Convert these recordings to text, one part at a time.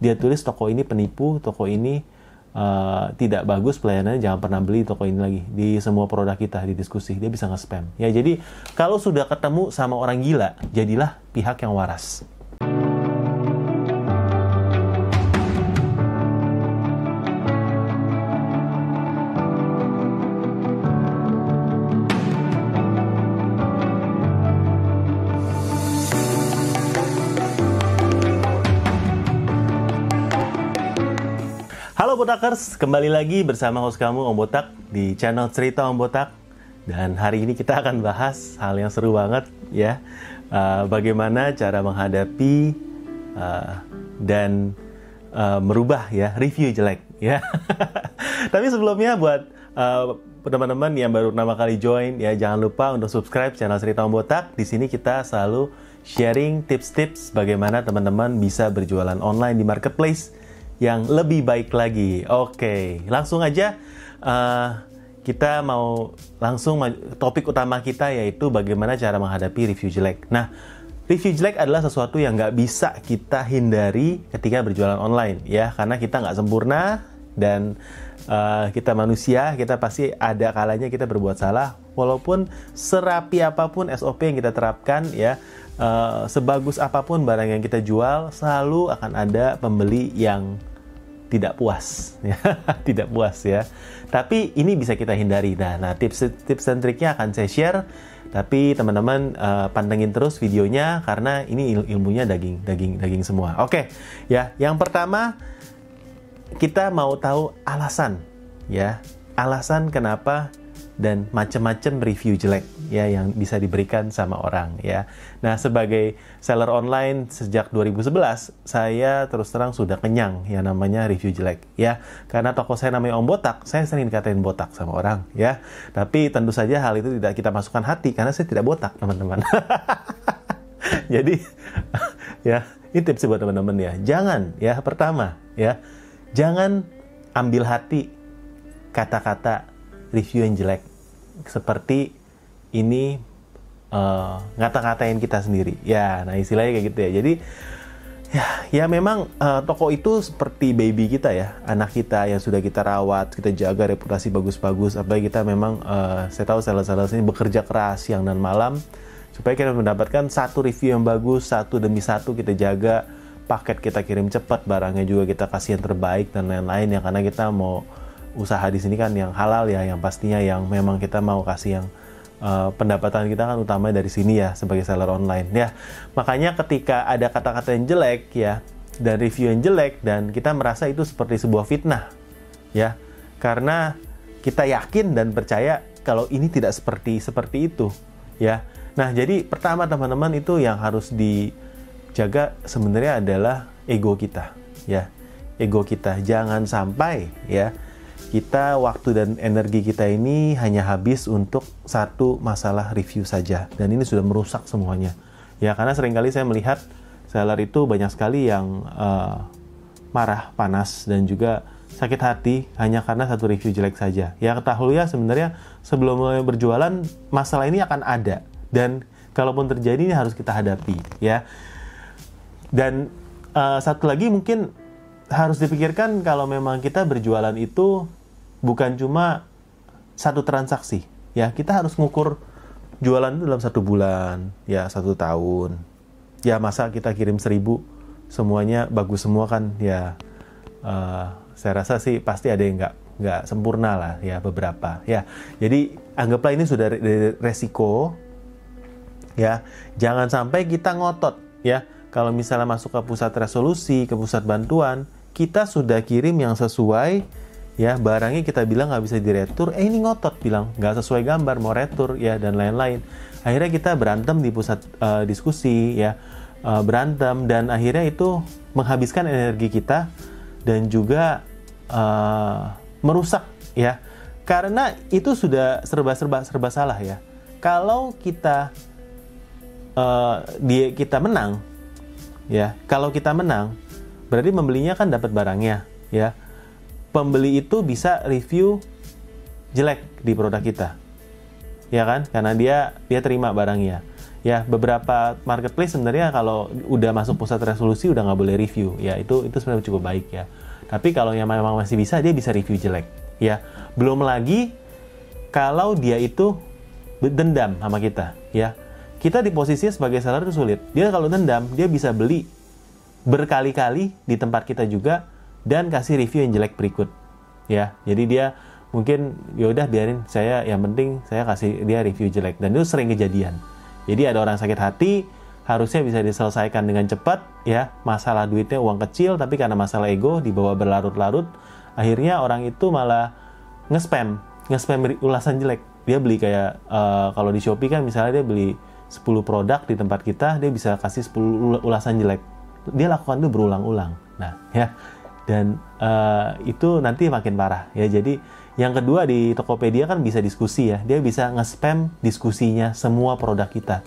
dia tulis toko ini penipu, toko ini uh, tidak bagus pelayanannya, jangan pernah beli toko ini lagi di semua produk kita di diskusi dia bisa nge-spam. Ya jadi kalau sudah ketemu sama orang gila, jadilah pihak yang waras. Halo Botakers, kembali lagi bersama host kamu Om Botak di channel Cerita Om Botak. Dan hari ini kita akan bahas hal yang seru banget ya. Uh, bagaimana cara menghadapi uh, dan uh, merubah ya review jelek ya. Tapi sebelumnya buat uh, teman-teman yang baru pertama kali join ya jangan lupa untuk subscribe channel Cerita Om Botak. Di sini kita selalu sharing tips-tips bagaimana teman-teman bisa berjualan online di marketplace yang lebih baik lagi. Oke, langsung aja uh, kita mau langsung topik utama kita yaitu bagaimana cara menghadapi review jelek. Nah, review jelek adalah sesuatu yang nggak bisa kita hindari ketika berjualan online ya, karena kita nggak sempurna dan uh, kita manusia, kita pasti ada kalanya kita berbuat salah, walaupun serapi apa pun SOP yang kita terapkan ya. Uh, sebagus apa pun barang yang kita jual, selalu akan ada pembeli yang tidak puas ya. Tidak puas ya. Tapi ini bisa kita hindari. Nah, nah tips tips dan triknya akan saya share. Tapi teman-teman uh, pantengin terus videonya karena ini il ilmunya daging daging daging semua. Oke ya. Yang pertama kita mau tahu alasan ya. Alasan kenapa dan macam-macam review jelek ya yang bisa diberikan sama orang ya. Nah, sebagai seller online sejak 2011, saya terus terang sudah kenyang yang namanya review jelek ya. Karena toko saya namanya Om Botak, saya sering dikatain botak sama orang ya. Tapi tentu saja hal itu tidak kita masukkan hati karena saya tidak botak, teman-teman. Jadi ya, ini tips buat teman-teman ya. Jangan ya pertama ya. Jangan ambil hati kata-kata review yang jelek seperti ini uh, ngata-ngatain kita sendiri. Ya, nah istilahnya kayak gitu ya. Jadi ya, ya memang uh, toko itu seperti baby kita ya, anak kita yang sudah kita rawat, kita jaga reputasi bagus-bagus. Apalagi kita memang, uh, saya tahu sales-sales ini bekerja keras siang dan malam supaya kita mendapatkan satu review yang bagus, satu demi satu kita jaga paket kita kirim cepat, barangnya juga kita kasih yang terbaik dan lain-lain ya karena kita mau usaha di sini kan yang halal ya, yang pastinya yang memang kita mau kasih yang uh, pendapatan kita kan utama dari sini ya sebagai seller online ya. Makanya ketika ada kata-kata yang jelek ya dan review yang jelek dan kita merasa itu seperti sebuah fitnah ya. Karena kita yakin dan percaya kalau ini tidak seperti seperti itu ya. Nah, jadi pertama teman-teman itu yang harus dijaga sebenarnya adalah ego kita ya. Ego kita jangan sampai ya kita waktu dan energi kita ini hanya habis untuk satu masalah review saja. Dan ini sudah merusak semuanya. Ya karena sering kali saya melihat seller itu banyak sekali yang uh, marah panas dan juga sakit hati hanya karena satu review jelek saja. Ya ketahui ya sebenarnya sebelum berjualan masalah ini akan ada. Dan kalaupun terjadi ini harus kita hadapi ya. Dan uh, satu lagi mungkin harus dipikirkan kalau memang kita berjualan itu bukan cuma satu transaksi ya. Kita harus ngukur jualan itu dalam satu bulan ya satu tahun. Ya masa kita kirim seribu semuanya bagus semua kan ya. Uh, saya rasa sih pasti ada yang nggak nggak sempurna lah ya beberapa ya. Jadi anggaplah ini sudah resiko ya. Jangan sampai kita ngotot ya. Kalau misalnya masuk ke pusat resolusi ke pusat bantuan kita sudah kirim yang sesuai ya barangnya kita bilang nggak bisa diretur eh ini ngotot bilang. Nggak sesuai gambar mau retur ya dan lain-lain. Akhirnya kita berantem di pusat uh, diskusi ya uh, berantem dan akhirnya itu menghabiskan energi kita dan juga uh, merusak ya. Karena itu sudah serba-serba serba salah ya. Kalau kita uh, dia kita menang ya kalau kita menang berarti membelinya kan dapat barangnya ya pembeli itu bisa review jelek di produk kita. Ya kan? Karena dia dia terima barangnya. Ya, beberapa marketplace sebenarnya kalau udah masuk pusat resolusi udah nggak boleh review. Ya, itu itu sebenarnya cukup baik ya. Tapi kalau yang memang masih bisa, dia bisa review jelek. Ya, belum lagi kalau dia itu dendam sama kita. Ya, kita di posisi sebagai seller itu sulit. Dia kalau dendam, dia bisa beli berkali-kali di tempat kita juga dan kasih review yang jelek berikut. Ya, jadi dia mungkin ya udah biarin saya yang penting saya kasih dia review jelek dan itu sering kejadian jadi ada orang sakit hati, harusnya bisa diselesaikan dengan cepat ya. Masalah duitnya uang kecil tapi karena masalah ego dibawa berlarut-larut, akhirnya orang itu malah nge-spam, nge-spam ulasan jelek. Dia beli kayak uh, kalau di Shopee kan misalnya dia beli 10 produk di tempat kita, dia bisa kasih 10 ulasan jelek. Dia lakukan itu berulang-ulang. Nah, ya. Dan uh, itu nanti makin parah ya. Jadi yang kedua di Tokopedia kan bisa diskusi ya. Dia bisa nge-spam diskusinya semua produk kita.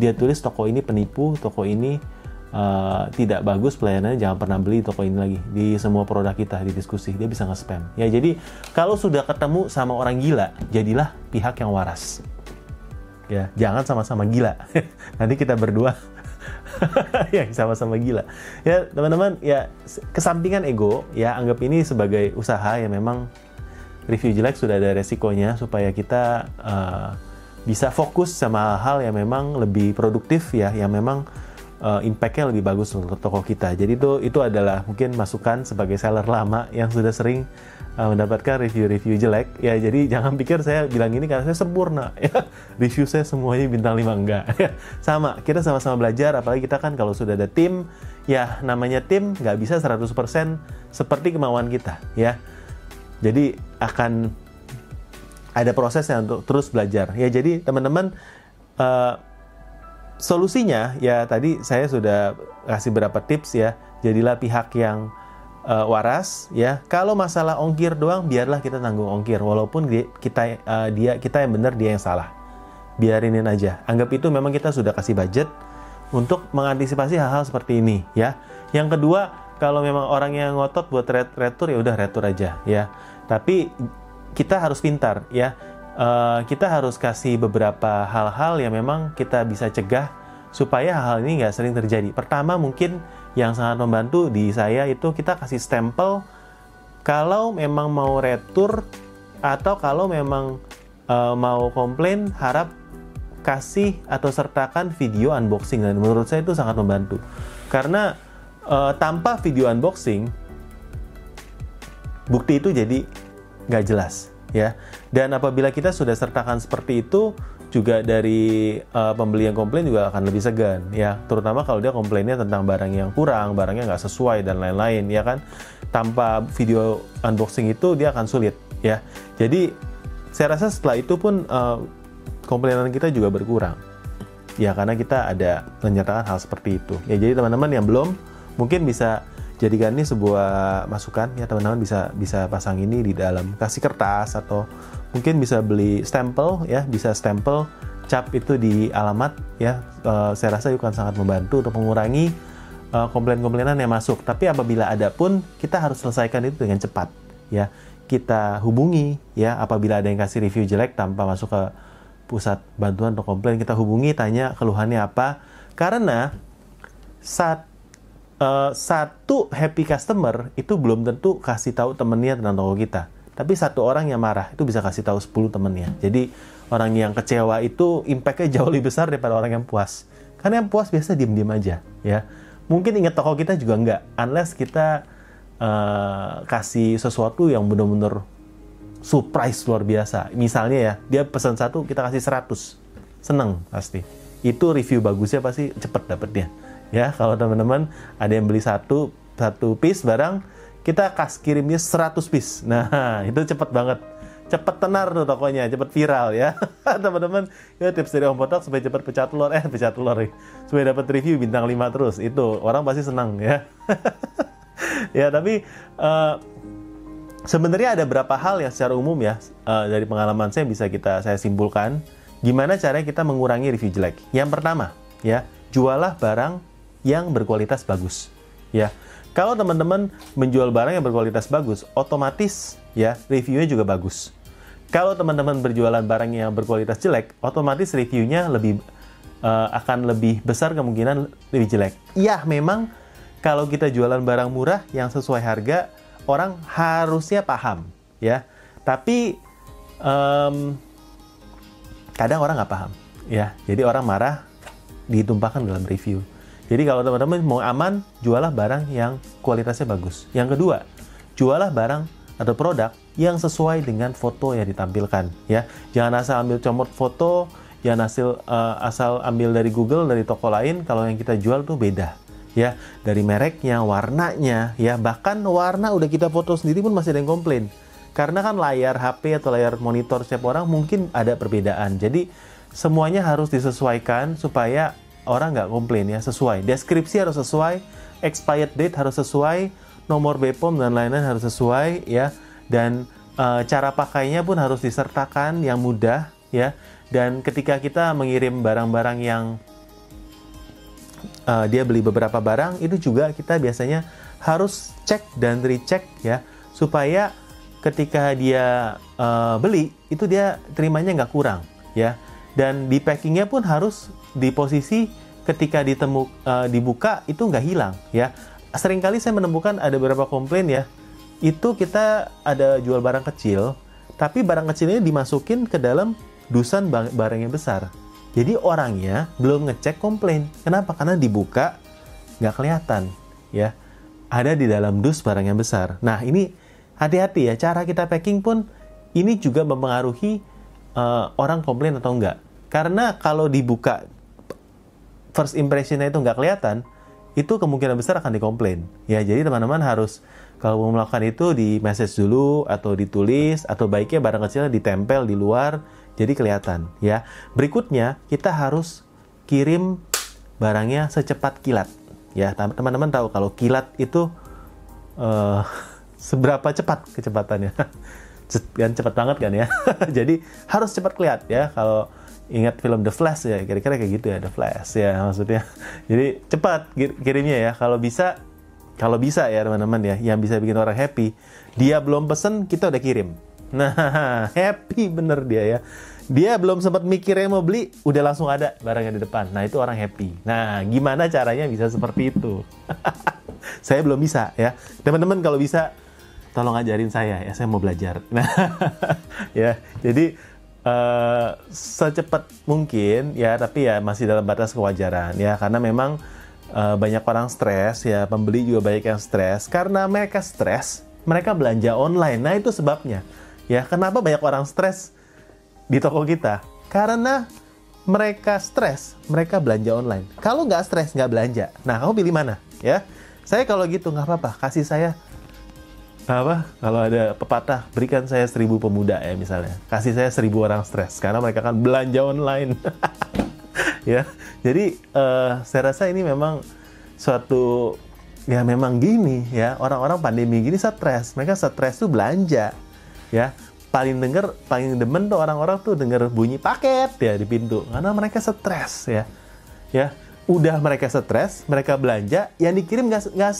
Dia tulis toko ini penipu, toko ini uh, tidak bagus pelayanannya, jangan pernah beli toko ini lagi. Di semua produk kita di diskusi, dia bisa nge-spam. Ya jadi kalau sudah ketemu sama orang gila, jadilah pihak yang waras. Ya, jangan sama-sama gila. Nanti kita berdua yang sama-sama gila. Ya, teman-teman, ya kesampingan ego, ya anggap ini sebagai usaha yang memang review jelek sudah ada resikonya supaya kita uh, bisa fokus sama hal yang memang lebih produktif ya, yang memang uh, impact-nya lebih bagus untuk toko kita. Jadi itu itu adalah mungkin masukan sebagai seller lama yang sudah sering uh, mendapatkan review-review jelek. Ya jadi jangan pikir saya bilang ini karena saya sempurna. Ya review saya semuanya bintang 5 enggak. sama kita sama-sama belajar. Apalagi kita kan kalau sudah ada tim, ya namanya tim nggak bisa 100% seperti kemauan kita. Ya jadi akan ada prosesnya untuk terus belajar. Ya jadi teman-teman uh, solusinya ya tadi saya sudah kasih beberapa tips ya. Jadilah pihak yang uh, waras ya. Kalau masalah ongkir doang biarlah kita tanggung ongkir walaupun dia, kita uh, dia kita yang benar dia yang salah. Biarinin aja. Anggap itu memang kita sudah kasih budget untuk mengantisipasi hal-hal seperti ini ya. Yang kedua, kalau memang orang yang ngotot buat retur ya udah retur aja ya tapi kita harus pintar ya. Uh, kita harus kasih beberapa hal-hal yang memang kita bisa cegah supaya hal-hal ini nggak sering terjadi. Pertama mungkin yang sangat membantu di saya itu kita kasih stempel kalau memang mau retur atau kalau memang uh, mau komplain harap kasih atau sertakan video unboxing. Dan menurut saya itu sangat membantu. Karena uh, tanpa video unboxing bukti itu jadi nggak jelas ya. Dan apabila kita sudah sertakan seperti itu, juga dari uh, pembeli yang komplain juga akan lebih segan ya. Terutama kalau dia komplainnya tentang barang yang kurang barangnya nggak sesuai dan lain-lain ya kan. Tanpa video unboxing itu dia akan sulit ya. Jadi saya rasa setelah itu pun uh, komplainan kita juga berkurang ya. Karena kita ada menyertakan hal seperti itu ya. Jadi teman-teman yang belum mungkin bisa jadikan ini sebuah masukan ya teman-teman bisa bisa pasang ini di dalam kasih kertas atau mungkin bisa beli stempel ya bisa stempel cap itu di alamat ya. Uh, saya rasa itu akan sangat membantu untuk mengurangi uh, komplain-komplainan yang masuk. Tapi apabila ada pun kita harus selesaikan itu dengan cepat ya. Kita hubungi ya apabila ada yang kasih review jelek tanpa masuk ke pusat bantuan untuk komplain kita hubungi tanya keluhannya apa. Karena saat uh, satu happy customer itu belum tentu kasih tahu temennya tentang toko kita. Tapi satu orang yang marah itu bisa kasih tahu 10 temennya. Jadi orang yang kecewa itu impactnya jauh lebih besar daripada orang yang puas. Karena yang puas biasa diem-diem aja, ya. Mungkin ingat toko kita juga enggak, unless kita uh, kasih sesuatu yang benar-benar surprise luar biasa. Misalnya ya, dia pesan satu, kita kasih 100. Seneng pasti. Itu review bagusnya pasti cepet dapetnya ya kalau teman-teman ada yang beli satu satu piece barang kita kas kirimnya 100 piece. Nah itu cepet banget. Cepet tenar tuh tokonya cepet viral ya. Teman-teman ya tips dari Om Botak supaya cepet pecah telur. Eh pecah telur nih supaya dapat review bintang 5 terus. Itu orang pasti senang ya. Ya tapi uh, sebenarnya ada beberapa hal yang secara umum ya uh, dari pengalaman saya bisa kita saya simpulkan. Gimana caranya kita mengurangi review jelek? Yang pertama ya jualah barang yang berkualitas bagus. Ya, kalau teman-teman menjual barang yang berkualitas bagus, otomatis ya reviewnya juga bagus. Kalau teman-teman berjualan barang yang berkualitas jelek, otomatis reviewnya lebih uh, akan lebih besar kemungkinan lebih jelek. Iya, memang kalau kita jualan barang murah yang sesuai harga, orang harusnya paham, ya. Tapi um, kadang orang nggak paham, ya. Jadi orang marah ditumpahkan dalam review. Jadi kalau teman-teman mau aman, jualah barang yang kualitasnya bagus. Yang kedua, jualah barang atau produk yang sesuai dengan foto yang ditampilkan ya. Jangan asal ambil comot foto yang hasil uh, asal ambil dari Google dari toko lain kalau yang kita jual tuh beda ya. Dari mereknya warnanya ya. Bahkan warna udah kita foto sendiri pun masih ada yang komplain. Karena kan layar HP atau layar monitor setiap orang mungkin ada perbedaan. Jadi semuanya harus disesuaikan supaya orang nggak komplain ya sesuai. Deskripsi harus sesuai expired date harus sesuai nomor BPOM dan lain-lain harus sesuai ya. Dan e, cara pakainya pun harus disertakan yang mudah ya. Dan ketika kita mengirim barang-barang yang e, dia beli beberapa barang itu juga kita biasanya harus cek dan recheck ya. Supaya ketika dia e, beli itu dia terimanya nggak kurang ya dan di packingnya pun harus di posisi ketika ditemu uh, dibuka itu nggak hilang ya sering kali saya menemukan ada beberapa komplain ya, itu kita ada jual barang kecil, tapi barang kecil ini dimasukin ke dalam dusan barang yang besar. Jadi orangnya belum ngecek komplain. Kenapa? Karena dibuka nggak kelihatan, ya. Ada di dalam dus barang yang besar. Nah ini hati-hati ya, cara kita packing pun ini juga mempengaruhi uh, orang komplain atau enggak. Karena kalau dibuka first impressionnya itu nggak kelihatan, itu kemungkinan besar akan dikomplain. Ya, jadi teman-teman harus kalau mau melakukan itu di message dulu atau ditulis atau baiknya barang kecilnya ditempel di luar jadi kelihatan ya. Berikutnya kita harus kirim barangnya secepat kilat. Ya, teman-teman tahu kalau kilat itu uh, seberapa cepat kecepatannya. Kan cepat banget kan ya. jadi harus cepat kelihatan ya kalau ingat film The Flash ya kira-kira kayak gitu ya The Flash ya maksudnya. Jadi cepat kirimnya ya kalau bisa kalau bisa ya teman-teman ya yang bisa bikin orang happy dia belum pesen kita udah kirim. Nah happy bener dia ya. Dia belum sempat mikirnya mau beli udah langsung ada barangnya di depan. Nah itu orang happy. Nah gimana caranya bisa seperti itu? Saya belum bisa ya. Teman-teman kalau bisa tolong ajarin saya ya saya mau belajar. Nah ya jadi uh, secepat mungkin ya tapi ya masih dalam batas kewajaran ya karena memang uh, banyak orang stres ya pembeli juga banyak yang stres. Karena mereka stres mereka belanja online. Nah itu sebabnya ya kenapa banyak orang stres di toko kita? Karena mereka stres mereka belanja online. Kalau nggak stres nggak belanja. Nah kamu pilih mana ya? Saya kalau gitu nggak apa-apa kasih saya apa? Kalau ada pepatah berikan saya seribu pemuda ya misalnya. Kasih saya seribu orang stres karena mereka akan belanja online. Ya. Jadi uh, saya rasa ini memang suatu ya memang gini ya. Orang-orang pandemi gini stres. Mereka stres tuh belanja ya. Paling denger paling demen tuh orang-orang tuh denger bunyi paket ya di pintu karena mereka stres ya. Ya. Udah mereka stres mereka belanja yang dikirim nggak nggak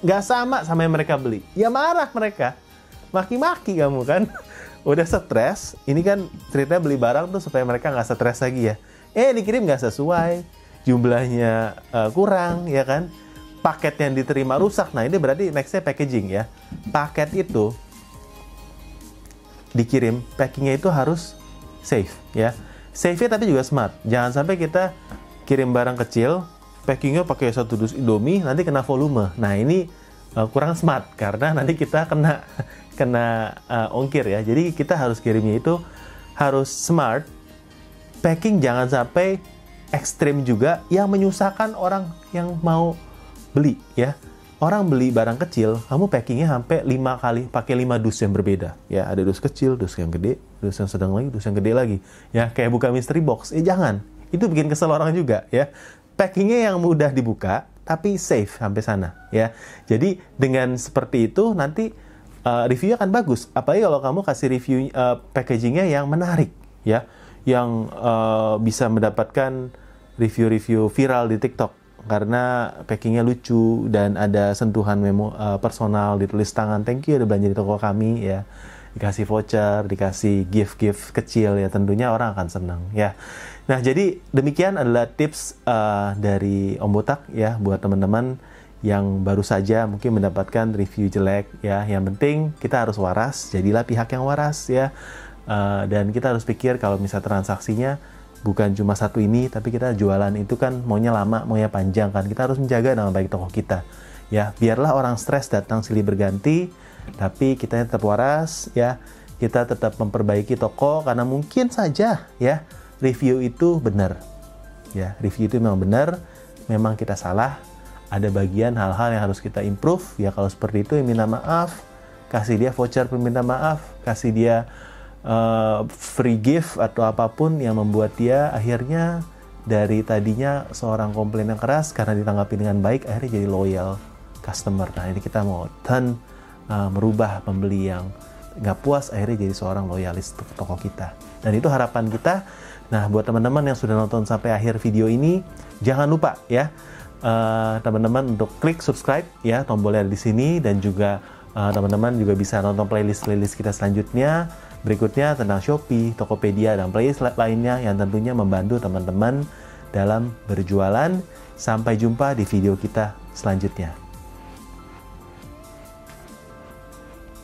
nggak sama sama yang mereka beli. Ya marah mereka. Maki-maki kamu kan. Udah stres, ini kan ceritanya beli barang tuh supaya mereka nggak stres lagi ya. Eh dikirim nggak sesuai, jumlahnya uh, kurang ya kan. Paket yang diterima rusak. Nah ini berarti nextnya packaging ya. Paket itu dikirim, packingnya itu harus safe ya. Safe tapi juga smart. Jangan sampai kita kirim barang kecil, packingnya pakai satu dus Indomie nanti kena volume. Nah ini uh, kurang smart karena nanti kita kena kena uh, ongkir ya. Jadi kita harus kirimnya itu harus smart. Packing jangan sampai ekstrim juga yang menyusahkan orang yang mau beli ya. Orang beli barang kecil, kamu packingnya sampai lima kali pakai lima dus yang berbeda. Ya, ada dus kecil, dus yang gede, dus yang sedang lagi, dus yang gede lagi. Ya, kayak buka mystery box. Eh jangan, itu bikin kesel orang juga ya packingnya yang mudah dibuka tapi safe sampai sana ya. Jadi dengan seperti itu nanti uh, reviewnya akan bagus. Apalagi kalau kamu kasih review uh, packagingnya yang menarik ya, yang uh, bisa mendapatkan review-review viral di TikTok karena packingnya lucu dan ada sentuhan memo uh, personal ditulis tangan thank you ada belanja di toko kami ya dikasih voucher, dikasih gift-gift kecil ya tentunya orang akan senang ya. Nah jadi demikian adalah tips uh, dari Om Botak ya buat teman-teman yang baru saja mungkin mendapatkan review jelek ya. Yang penting kita harus waras, jadilah pihak yang waras ya. Uh, dan kita harus pikir kalau misal transaksinya bukan cuma satu ini, tapi kita jualan itu kan maunya lama, maunya panjang kan. Kita harus menjaga nama baik toko kita. Ya, biarlah orang stres datang silih berganti, tapi kita tetap waras ya. Kita tetap memperbaiki toko karena mungkin saja ya review itu benar. Ya review itu memang benar memang kita salah. Ada bagian hal-hal yang harus kita improve. Ya kalau seperti itu minta maaf. Kasih dia voucher perminta maaf. Kasih dia uh, free gift atau apa pun yang membuat dia akhirnya dari tadinya seorang komplain yang keras karena ditanggapi dengan baik akhirnya jadi loyal customer nah ini kita mau turn uh, merubah pembeli yang nggak puas akhirnya jadi seorang loyalis toko kita. Dan itu harapan kita. Nah, buat teman-teman yang sudah nonton sampai akhir video ini, jangan lupa ya teman teman-teman untuk klik subscribe ya tombolnya di sini dan juga teman teman-teman juga bisa nonton playlist-playlist kita selanjutnya berikutnya tentang Shopee, Tokopedia dan playlist lainnya yang tentunya membantu teman-teman dalam berjualan. Sampai jumpa di video kita selanjutnya.